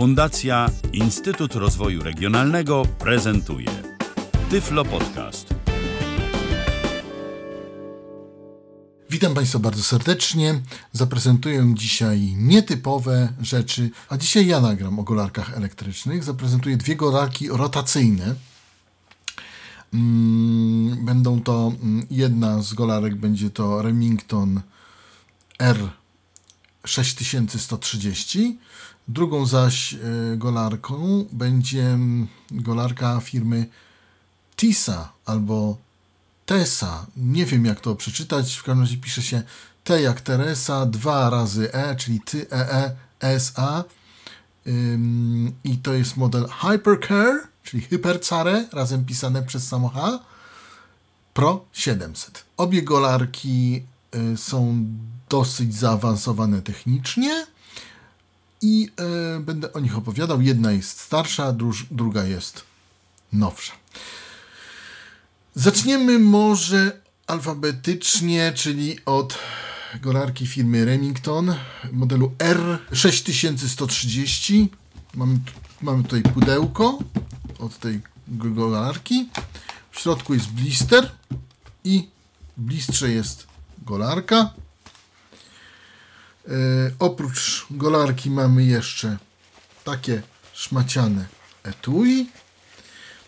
Fundacja Instytut Rozwoju Regionalnego prezentuje Tyflo Podcast. Witam Państwa bardzo serdecznie. Zaprezentuję dzisiaj nietypowe rzeczy, a dzisiaj ja nagram o golarkach elektrycznych. Zaprezentuję dwie golarki rotacyjne. Mm, będą to, mm, jedna z golarek będzie to Remington R6130, drugą zaś e, golarką będzie mm, golarka firmy TISA albo TESA. Nie wiem jak to przeczytać, w każdym razie pisze się T jak Teresa, dwa razy E, czyli T E E S A. I to jest model Hypercare, czyli Hypercare, razem pisane przez samo H. Pro 700. Obie golarki y, są dosyć zaawansowane technicznie i y, będę o nich opowiadał. Jedna jest starsza, druga jest nowsza. Zaczniemy może alfabetycznie, czyli od golarki firmy Remington modelu R6130. Mamy, mamy tutaj pudełko od tej golarki. W środku jest blister i blistrze jest golarka. E, oprócz golarki mamy jeszcze takie szmaciane etui.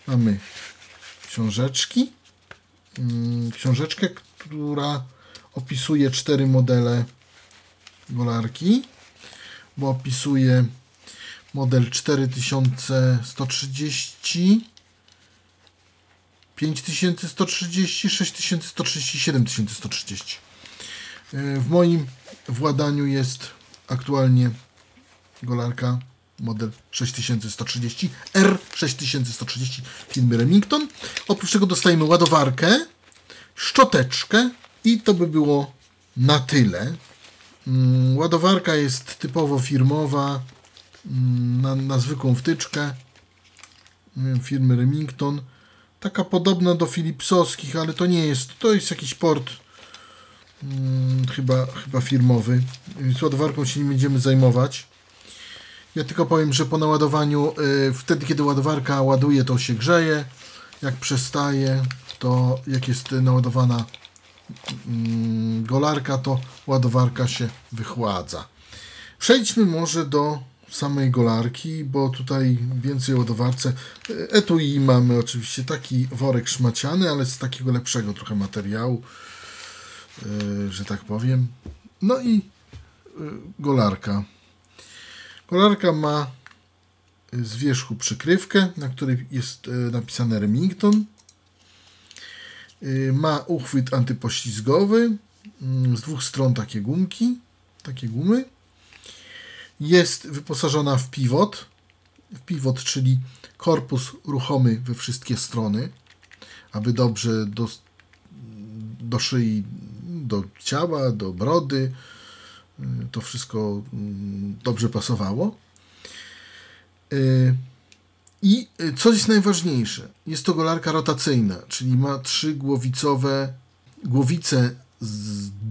Mamy książeczki. Mm, książeczkę, która opisuje cztery modele golarki, bo opisuje model 4130, 5130, 6130, 7130. W moim władaniu jest aktualnie golarka model 6130 R6130 firmy Remington. Oprócz tego dostajemy ładowarkę, szczoteczkę i to by było na tyle. Mm, ładowarka jest typowo firmowa, mm, na, na zwykłą wtyczkę firmy Remington. Taka podobna do Philipsowskich, ale to nie jest, to jest jakiś port hmm, chyba, chyba firmowy, więc ładowarką się nie będziemy zajmować. Ja tylko powiem, że po naładowaniu, y, wtedy kiedy ładowarka ładuje, to się grzeje. Jak przestaje, to jak jest naładowana mm, golarka, to ładowarka się wychładza. Przejdźmy może do samej golarki, bo tutaj więcej ładowarce. Etui mamy oczywiście taki worek szmaciany, ale z takiego lepszego trochę materiału, że tak powiem. No i y, golarka. Kolarka ma z wierzchu przykrywkę, na której jest e, napisane Remington. Ma uchwyt antypoślizgowy, mm, z dwóch stron takie gumki, takie gumy. Jest wyposażona w pivot. W pivot, czyli korpus ruchomy we wszystkie strony, aby dobrze do, do szyi, do ciała, do brody, to wszystko mm, dobrze pasowało. Y, I co jest najważniejsze? Jest to golarka rotacyjna, czyli ma trzy głowicowe, głowice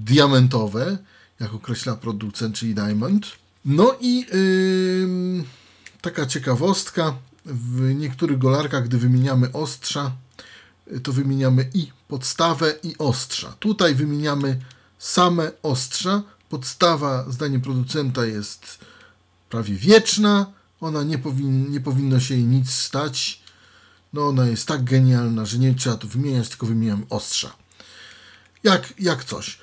diamentowe, jak określa producent, czyli Diamond. No i yy, taka ciekawostka, w niektórych golarkach, gdy wymieniamy ostrza, to wymieniamy i podstawę, i ostrza. Tutaj wymieniamy same ostrza, podstawa, zdaniem producenta, jest prawie wieczna. Ona nie, powin, nie powinno się jej nic stać. No ona jest tak genialna, że nie trzeba tu wymieniać, tylko wymieniam ostrza. Jak, jak coś.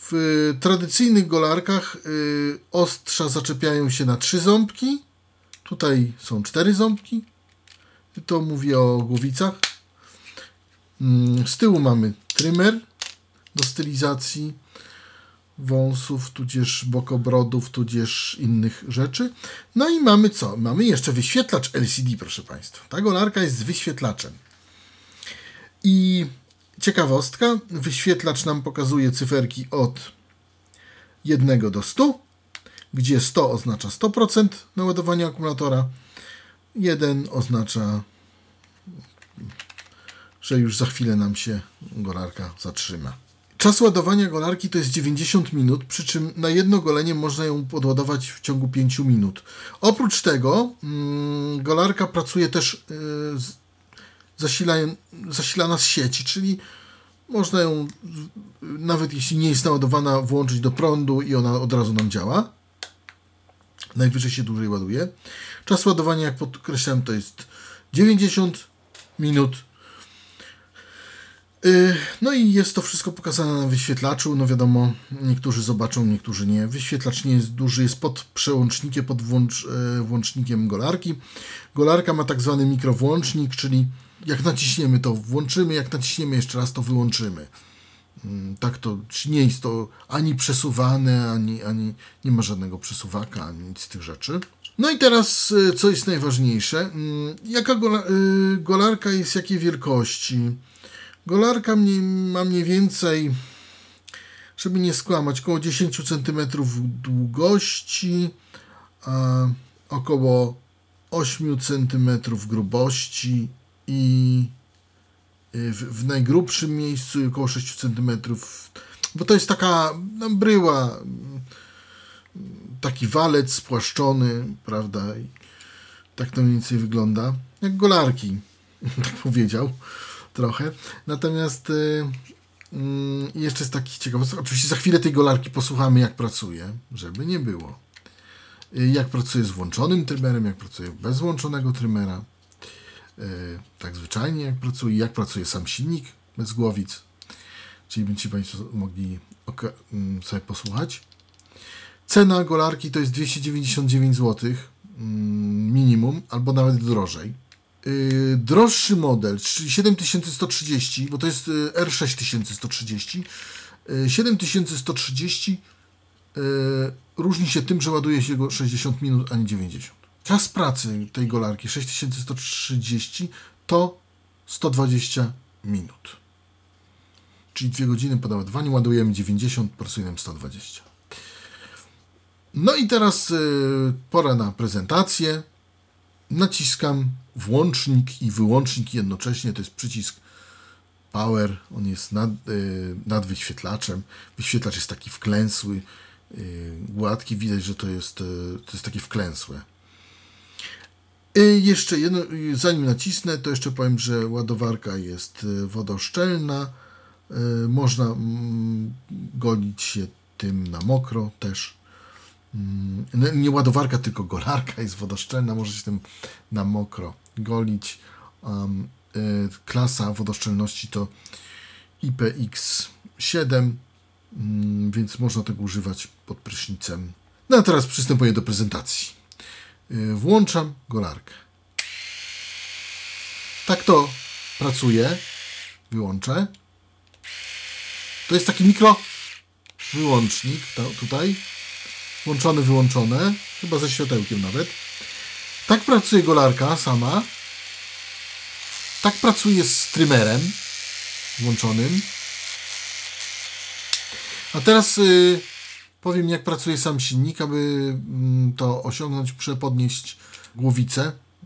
W tradycyjnych golarkach y, ostrza zaczepiają się na trzy ząbki. Tutaj są cztery ząbki. To mówię o głowicach. Z tyłu mamy trymer do stylizacji wąsów, tudzież bokobrodów, tudzież innych rzeczy. No i mamy co? Mamy jeszcze wyświetlacz LCD, proszę Państwa. Ta golarka jest z wyświetlaczem. I ciekawostka, wyświetlacz nam pokazuje cyferki od 1 do 100, gdzie 100 oznacza 100% naładowania akumulatora, 1 oznacza, że już za chwilę nam się golarka zatrzyma Czas ładowania golarki to jest 90 minut, przy czym na jedno golenie można ją podładować w ciągu 5 minut. Oprócz tego mm, golarka pracuje też zasila, zasilana z sieci, czyli można ją, nawet jeśli nie jest naładowana, włączyć do prądu i ona od razu nam działa. Najwyżej się dłużej ładuje. Czas ładowania, jak podkreślałem, to jest 90 minut. Y, no i jest to wszystko pokazane na wyświetlaczu. No wiadomo, niektórzy zobaczą, niektórzy nie. Wyświetlacz nie jest duży, jest pod przełącznikiem, pod włącz, y, włącznikiem golarki. Golarka ma tak zwany mikrowłącznik, czyli jak naciśniemy to włączymy, jak naciśniemy jeszcze raz to wyłączymy. Mm, tak to nie jest to ani przesuwane, ani, ani nie ma żadnego przesuwaka, ani nic z tych rzeczy. No i teraz, y, co jest najważniejsze, mm, jaka gola, golarka jest jakiej wielkości? Golarka ma mniej więcej, żeby nie skłamać, około 10 cm długości, około 8 cm grubości i y, w, w, najgrubszym miejscu około 6 cm, bo to jest taka no, bryła, taki walec spłaszczony, prawda, i tak to mniej więcej wygląda, jak golarki, tak powiedział trochę. Natomiast y, y, jeszcze jest taki ciekawostek. Oczywiście za chwilę tej golarki posłuchamy, jak pracuje, żeby nie było. Y, jak pracuje z włączonym trymerem, jak pracuje bez włączonego trymera. Y, tak zwyczajnie jak pracuje, jak pracuje sam silnik bez głowic. Czyli będziecie Państwo mogli mm, sobie posłuchać. Cena golarki to jest 299 zł mm, minimum, albo nawet drożej. Yy, droższy model, czyli 7130, bo to jest y, R6130. Yy, 7130 yy, różni się tym, że ładuje się go 60 minut, a nie 90. Czas pracy tej golarki 6130 to 120 minut. Czyli 2 godziny po naładowaniu ładujemy 90, pracuje nam 120. No i teraz yy, pora na prezentację naciskam włącznik i wyłącznik jednocześnie. To jest przycisk Power. On jest nad, y, nad wyświetlaczem. Wyświetlacz jest taki wklęsły, y, gładki. Widać, że to jest, y, to jest takie wklęsłe. I jeszcze jedno, zanim nacisnę, to jeszcze powiem, że ładowarka jest wodoszczelna. Można mm, golić się tym na mokro też. Mm, no, nie ładowarka, tylko golarka jest wodoszczelna, może się tym na mokro golić. Um, y, klasa wodoszczelności to IPX7, y, więc można tego używać pod prysznicem. No a teraz przystępuję do prezentacji. Y, włączam golarkę. Tak to pracuje. Wyłączę. To jest taki mikro wyłącznik to, tutaj włączone, wyłączone, chyba ze światełkiem nawet. Tak pracuje golarka sama. Tak pracuje z trymerem włączonym. A teraz y, powiem, jak pracuje sam silnik, aby y, to osiągnąć, muszę podnieść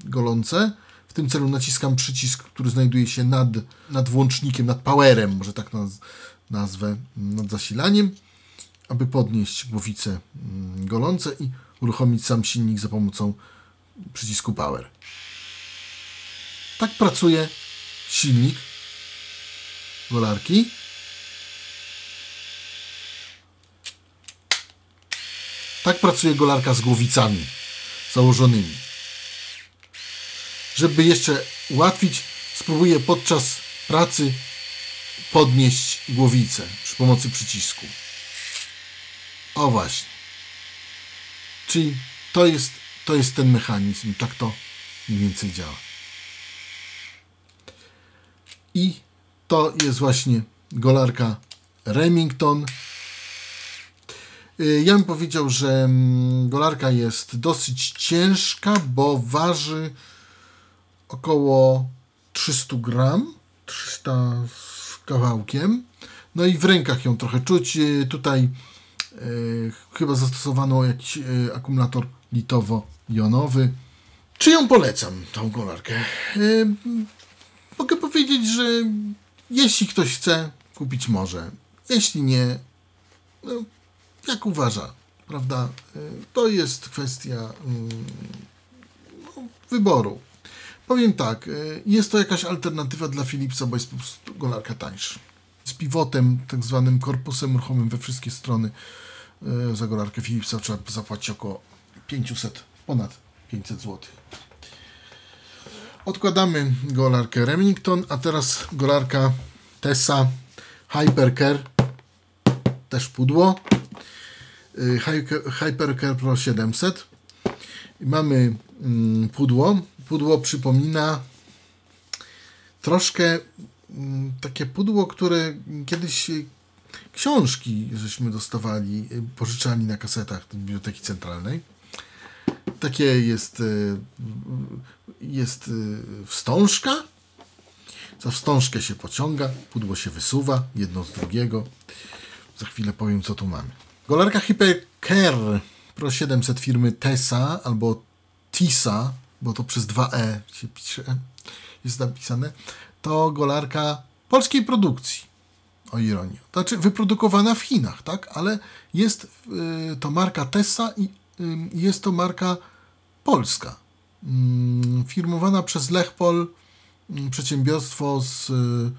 golące. W tym celu naciskam przycisk, który znajduje się nad, nad włącznikiem, nad powerem, może tak naz nazwę, nad zasilaniem aby podnieść głowicę mm, golące i uruchomić sam silnik za pomocą przycisku Power. Tak pracuje silnik golarki. Tak pracuje golarka z głowicami założonymi. Żeby jeszcze ułatwić, spróbuję podczas pracy podnieść głowicę przy pomocy przycisku. O właśnie. Czyli to jest, to jest ten mechanizm. Tak to mniej więcej działa. I to jest właśnie golarka Remington. Y, ja bym powiedział, że mm, golarka jest dosyć ciężka, bo waży około 300 gram, 300 z kawałkiem. No i w rękach ją trochę czuć. Y, tutaj chyba zastosowano jakiś e, akumulator litowo-jonowy. Czy ją polecam, tą golarkę? E, mogę powiedzieć, że jeśli ktoś chce, kupić może. Jeśli nie, no, jak uważa, prawda? To jest kwestia mm, no, wyboru. Powiem tak, jest to jakaś alternatywa dla Philipsa, bo jest po prostu golarka tańszy. Z pivotem, tak zwanym korpusem ruchomym we wszystkie strony za golarkę Philipsa trzeba zapłacić około 500, ponad 500 zł. Odkładamy golarkę Remington, a teraz golarka Tessa Hypercare, też pudło. Y, Hypercare Pro 700. Mamy mm, pudło. Pudło przypomina troszkę mm, takie pudło, które kiedyś książki żeśmy dostawali, y, pożyczali na kasetach Biblioteki Centralnej. Takie jest, jest wstążka. Za wstążkę się pociąga, pudło się wysuwa, jedno z drugiego. Za chwilę powiem, co tu mamy. Golarka Hypercare Pro 700 firmy Tesa albo Tisa, bo to przez 2E się pisze, jest napisane, to golarka polskiej produkcji. O ironię. To znaczy wyprodukowana w Chinach, tak? Ale jest y, to marka Tesa i y, jest to marka polska. Y, firmowana przez Lechpol, mm, przedsiębiorstwo z y,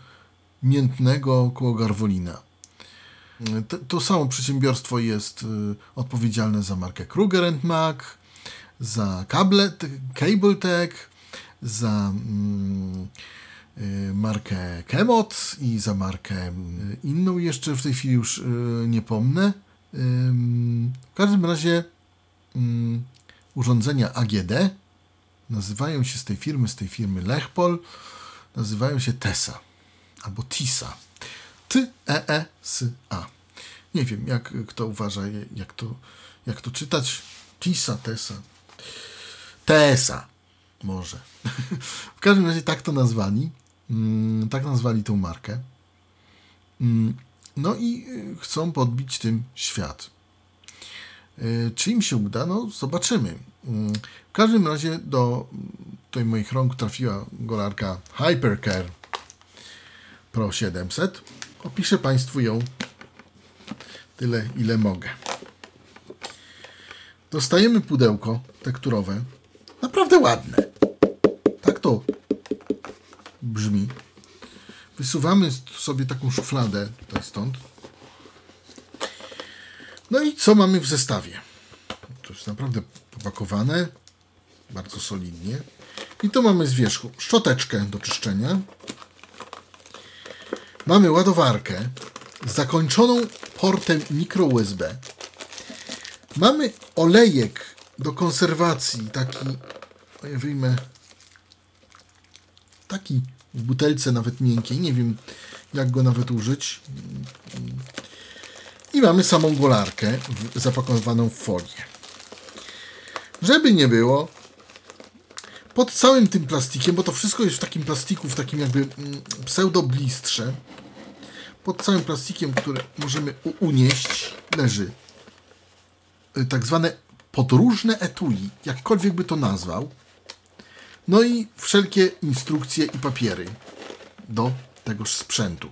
Miętnego koło Garwolina. To, to samo przedsiębiorstwo jest odpowiedzialne za markę Kruger Mac, za Cable, Tech, za mm, markę Kemot i za markę y, inną jeszcze w tej chwili już nie pomnę. W każdym razie urządzenia AGD nazywają się z tej firmy, z tej firmy Lechpol, nazywają się TESA albo TISA. T-E-E-S-A. Nie wiem, jak kto uważa, jak to, jak to czytać. Tisa, Tesa. Tesa. Może. w każdym razie tak to nazwali. Mm, tak nazwali tą markę. Mm, no i y, chcą podbić tym świat. Y, czy im się uda? No, zobaczymy. Mm, w każdym razie do tej moich rąk trafiła golarka Hypercare Pro 700 Opiszę Państwu ją tyle, ile mogę. Dostajemy pudełko tekturowe. Naprawdę ładne. Tak to brzmi. Wysuwamy sobie taką szufladę tutaj stąd. No i co mamy w zestawie? To jest naprawdę popakowane. Bardzo solidnie. I tu mamy z wierzchu szczoteczkę do czyszczenia. Mamy ładowarkę zakończoną portem micro USB. Mamy olejek do konserwacji, taki, ja wyjmę, taki w butelce nawet miękkiej, nie wiem jak go nawet użyć. I mamy samą golarkę zapakowaną w folię. Żeby nie było, pod całym tym plastikiem, bo to wszystko jest w takim plastiku, w takim jakby mm, pseudo-blistrze, pod całym plastikiem, który możemy unieść, leży y, tak zwane podróżne etui, jakkolwiek by to nazwał. No i wszelkie instrukcje i papiery do tegoż sprzętu.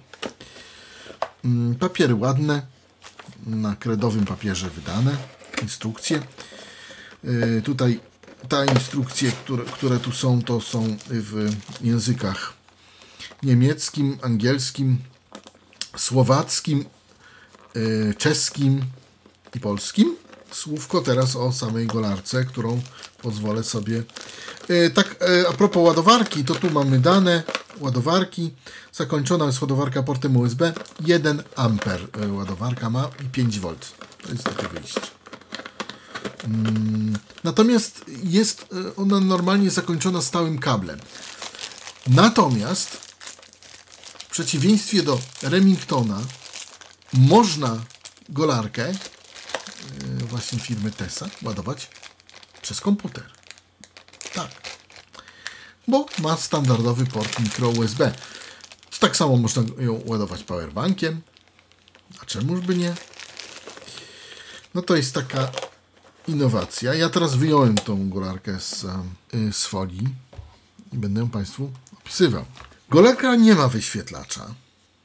Mm, papiery ładne, na kredowym papierze wydane, instrukcje. Y, tutaj te instrukcje, które, które tu są, to są w językach niemieckim, angielskim, słowackim, y, czeskim i polskim. Słówko teraz o samej golarce, którą pozwolę sobie. Y, tak, y, a propos ładowarki, to tu mamy dane ładowarki. Zakończona jest ładowarka portem USB. 1 amper ładowarka ma i 5 V. To jest takie wyjście. Mm, natomiast jest ona normalnie zakończona stałym kablem. Natomiast przeciwieństwie do Remingtona można golarkę e, właśnie firmy Tesa ładować przez komputer. Bo ma standardowy port micro USB. Tak samo można ją ładować powerbankiem. A czemuż by nie? No to jest taka innowacja. Ja teraz wyjąłem tą golarkę z, e, z folii i będę ją Państwu opisywał. Goleka nie ma wyświetlacza,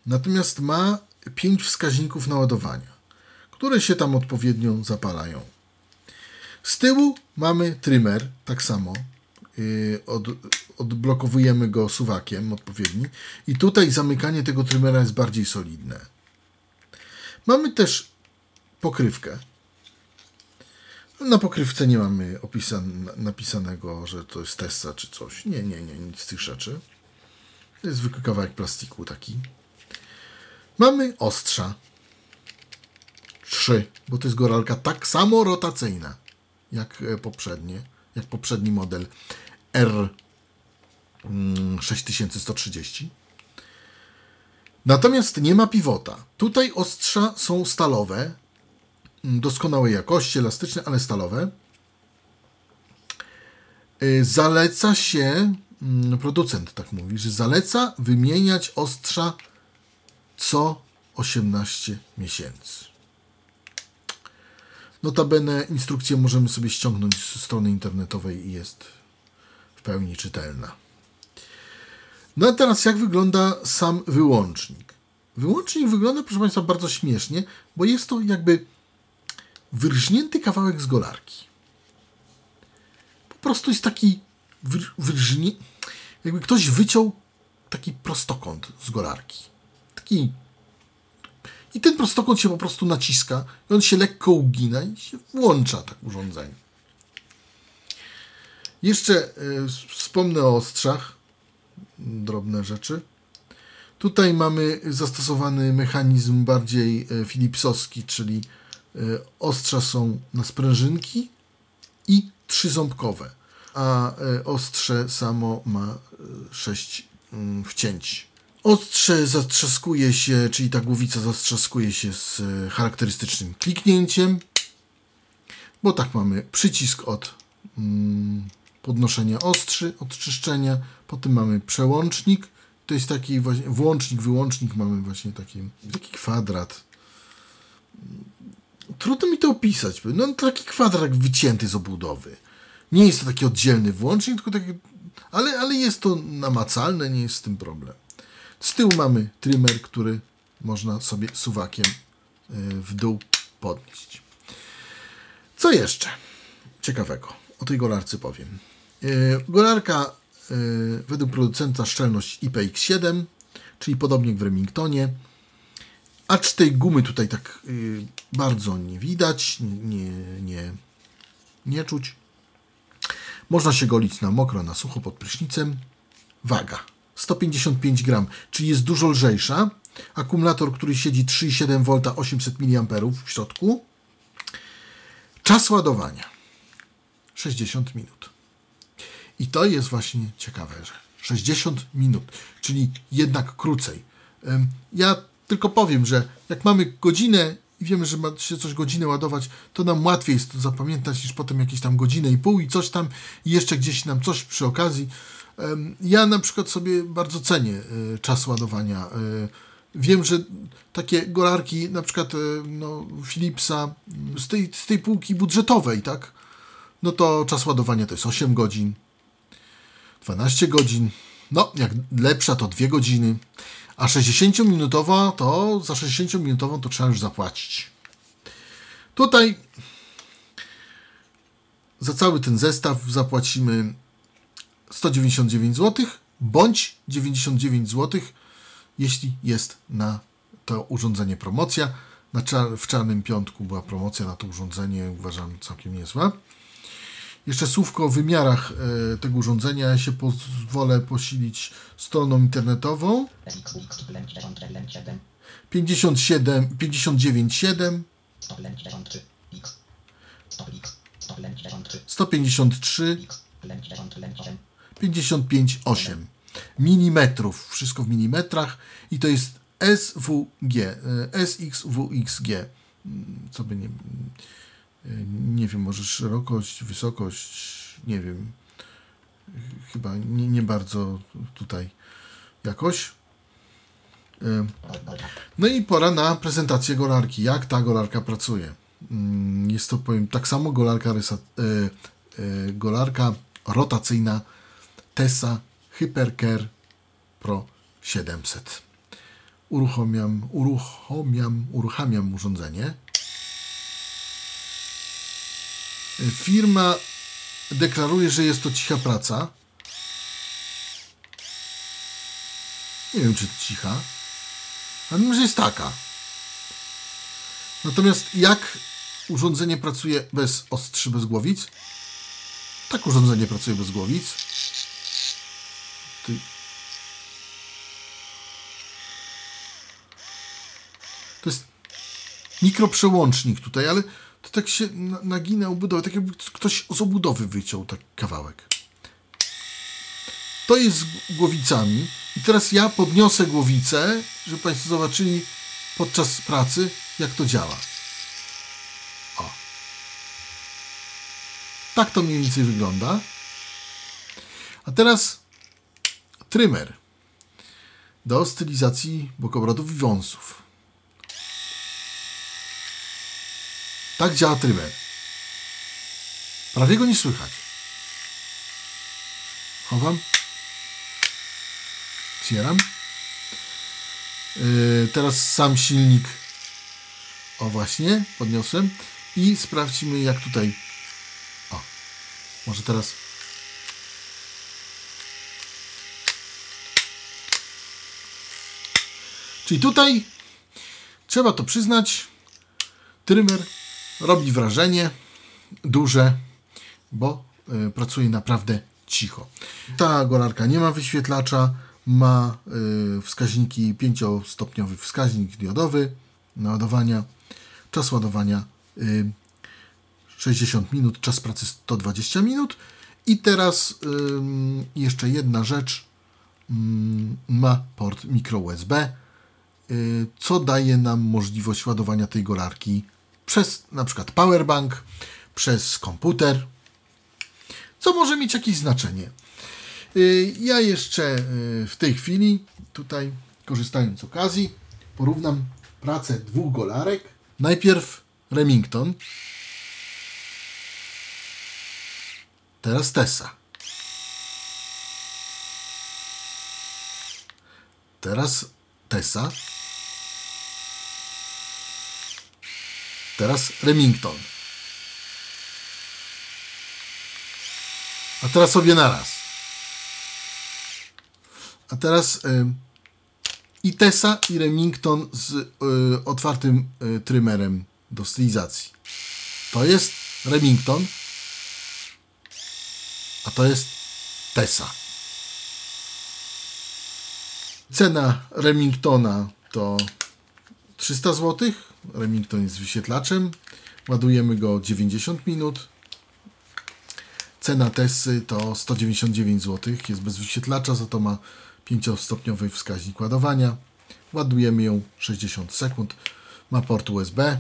natomiast ma pięć wskaźników naładowania, które się tam odpowiednio zapalają. Z tyłu mamy trymer, tak samo. Yy, od, odblokowujemy go suwakiem odpowiedni I tutaj zamykanie tego trymera jest bardziej solidne. Mamy też pokrywkę. Na pokrywce nie mamy opisan, napisanego, że to jest Tessa czy coś. Nie, nie, nie, nic z tych rzeczy. To jest zwykły kawałek plastiku taki. Mamy ostrza. Trzy, bo to jest goralka tak samo rotacyjna jak e, poprzednie, jak poprzedni model R Mm, 6130. Natomiast nie ma piwota. Tutaj ostrza są stalowe, mm, doskonałej jakości, elastyczne, ale stalowe. Y, zaleca się, mm, producent tak mówi, że zaleca wymieniać ostrza co 18 miesięcy. Notabene instrukcję możemy sobie ściągnąć z strony internetowej i jest w pełni czytelna. No a teraz jak wygląda sam wyłącznik? Wyłącznik wygląda, proszę Państwa, bardzo śmiesznie, bo jest to jakby wyrżnięty kawałek z golarki. Po prostu jest taki wyrżnie... Jakby ktoś wyciął taki prostokąt z golarki. Taki i ten prostokąt się po prostu naciska i on się lekko ugina i się włącza tak urządzenie. Jeszcze y, wspomnę o ostrzach. Drobne rzeczy. Tutaj mamy zastosowany mechanizm bardziej e, Philipsowski, czyli e, ostrza są na sprężynki i trzyząbkowe, a ostrze samo ma sześć mm, wcięć. Ostrze zatrzaskuje się, czyli ta głowica zatrzaskuje się z e, charakterystycznym kliknięciem, bo tak mamy przycisk od mm, podnoszenia ostrzy, od czyszczenia, potem mamy przełącznik, to jest taki właśnie włącznik, wyłącznik, mamy właśnie taki, taki kwadrat. Trudno mi to opisać, no taki kwadrat wycięty z obudowy. Nie jest to taki oddzielny włącznik, tylko taki, ale, ale jest to namacalne, nie jest z tym problem. Z tyłu mamy trimmer, który można sobie suwakiem e, w dół podnieść. Co jeszcze ciekawego o tej golarce powiem. E, golarka według producenta szczelność IPX7, czyli podobnie jak w Remingtonie. Acz tej gumy tutaj tak bardzo nie widać, nie, nie, nie czuć. Można się golić na mokro, na sucho pod prysznicem. Waga 155 gram, czyli jest dużo lżejsza. Akumulator, który siedzi 3,7 V 800 mA w środku. Czas ładowania 60 minut. I to jest właśnie ciekawe, że 60 minut, czyli jednak krócej. Ja tylko powiem, że jak mamy godzinę i wiemy, że ma się coś godzinę ładować, to nam łatwiej jest to zapamiętać niż potem jakieś tam godzinę i pół i coś tam i jeszcze gdzieś nam coś przy okazji ja na przykład sobie bardzo cenię e, czas ładowania. E, wiem, że takie golarki, na przykład e, no, Philipsa, z tej, z tej półki budżetowej, tak? No to czas ładowania to jest 8 godzin, 12 godzin, no jak lepsza to 2 godziny, a 60-minutowa to za 60-minutową to trzeba już zapłacić. Tutaj za cały ten zestaw zapłacimy 199 zł bądź 99 zł, jeśli jest na to urządzenie promocja. Na czar w Czarnym Piątku była promocja na to urządzenie, uważam całkiem niezła. Jeszcze słówko o wymiarach e, tego urządzenia. Ja się pozwolę posilić stroną internetową. 57, 59,7 153 55,8 mm, wszystko w milimetrach. I to jest SWG, e, SXWXG, mm, co by nie, nie wiem, może szerokość, wysokość, nie wiem, chyba nie, nie bardzo tutaj jakoś. E, no i pora na prezentację golarki. Jak ta golarka pracuje? Mm, jest to, powiem, tak samo golarka, golarka rotacyjna Tessa Hypercare Pro 700. uruchamiam, uruchamiam, uruchamiam urządzenie. Firma deklaruje, że jest to cicha praca. Nie wiem, czy to cicha, ale mimo, że jest taka. Natomiast jak urządzenie pracuje bez ostrzy, bez głowic? Tak urządzenie pracuje bez głowic. Ty... To jest mikroprzełącznik tutaj, ale to tak się nagina budowę, tak jakby ktoś z obudowy wyciął taki kawałek. To jest z głowicami. I teraz ja podniosę głowicę, żeby Państwo zobaczyli podczas pracy, jak to działa. O. Tak to mniej więcej wygląda. A teraz trymer do stylizacji bokobrotów i wąsów. Tak działa trymer. Prawie go nie słychać. Chowam. Otwieram. Yy, teraz sam silnik. O właśnie, podniosłem. I sprawdźmy jak tutaj. O, może teraz. Czyli tutaj trzeba to przyznać. Trymer robi wrażenie duże, bo y, pracuje naprawdę cicho. Ta golarka nie ma wyświetlacza, ma y, wskaźniki 5-stopniowy wskaźnik diodowy naładowania, czas ładowania y, 60 minut, czas pracy 120 minut i teraz jeszcze jedna rzecz mm, ma port micro USB co daje nam możliwość ładowania tej golarki przez na przykład powerbank, przez komputer, co może mieć jakieś znaczenie. Y, ja jeszcze y, w tej chwili, tutaj korzystając z okazji, porównam pracę dwóch golarek. Najpierw Remington, teraz Tessa. Teraz Tessa. Teraz Remington. A teraz sobie naraz. A teraz y, i Tessa i Remington z y, otwartym y, trymerem do stylizacji. To jest Remington, a to jest Tessa. Cena Remingtona to 300 zł. Remington jest wyświetlaczem. Ładujemy go 90 minut. Cena Tessy to 199 zł. Jest bez wyświetlacza, za to ma 5-stopniowy wskaźnik ładowania. Ładujemy ją 60 sekund. Ma port USB,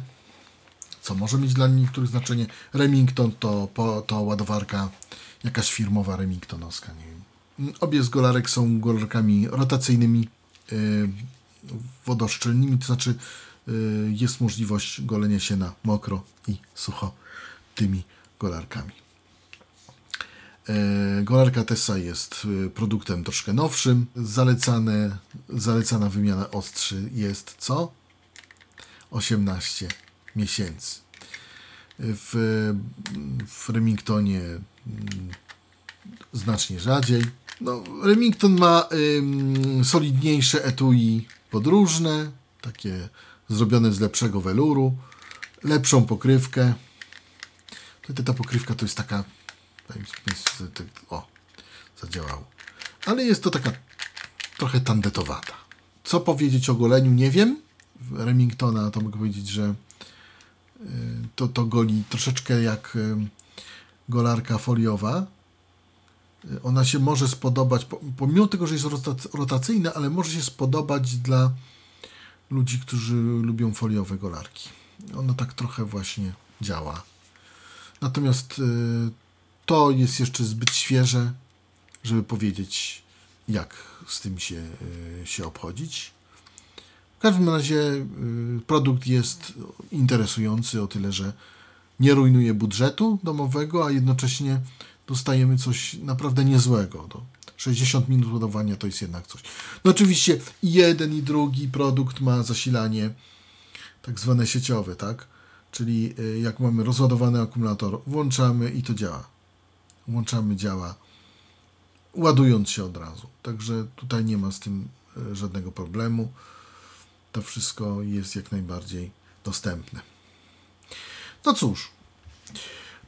co może mieć dla niektórych znaczenie. Remington to, to ładowarka jakaś firmowa Remingtonowska, nie wiem. Obie z golarek są golarkami rotacyjnymi, yy, wodoszczelnymi, to znaczy jest możliwość golenia się na mokro i sucho tymi golarkami. E, golarka Tessa jest e, produktem troszkę nowszym. Zalecane, zalecana wymiana ostrzy jest co? 18 miesięcy. W, w Remingtonie mm, znacznie rzadziej. No, Remington ma ym, solidniejsze etui podróżne, takie zrobione z lepszego weluru, lepszą pokrywkę. Tutaj ta pokrywka to jest taka o, zadziałało. Ale jest to taka trochę tandetowata. Co powiedzieć o goleniu, nie wiem. Remingtona to mogę powiedzieć, że y, to, to goli troszeczkę jak y, golarka foliowa. Y, ona się może spodobać, pomimo tego, że jest rotacyjna, ale może się spodobać dla ludzi, którzy lubią foliowe golarki. Ona tak trochę właśnie działa. Natomiast to jest jeszcze zbyt świeże, żeby powiedzieć, jak z tym się, e, się obchodzić. W każdym razie e, produkt jest interesujący o tyle, że nie rujnuje budżetu domowego, a jednocześnie dostajemy coś naprawdę niezłego. 60 minut ładowania to jest jednak coś. No oczywiście jeden i drugi produkt ma zasilanie tak zwane sieciowe, tak? Czyli y, jak mamy rozładowany akumulator, włączamy i to działa. Włączamy, działa, ładując się od razu. Także tutaj nie ma z tym y, żadnego problemu. To wszystko jest jak najbardziej dostępne. No cóż,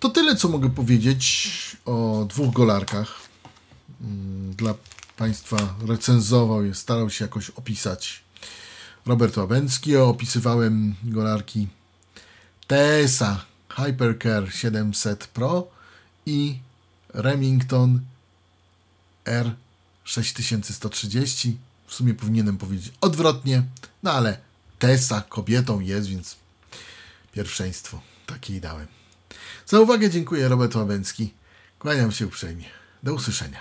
to tyle, co mogę powiedzieć o dwóch golarkach. Dla Państwa recenzował starał się jakoś opisać Robert Łabęcki. Opisywałem golarki TSA Hypercare 700 Pro i Remington R6130. W sumie powinienem powiedzieć odwrotnie, no ale Tesa kobietą jest, więc pierwszeństwo takiej dałem. Za uwagę dziękuję Robert Łabęcki. Kłaniam się uprzejmie. Do usłyszenia.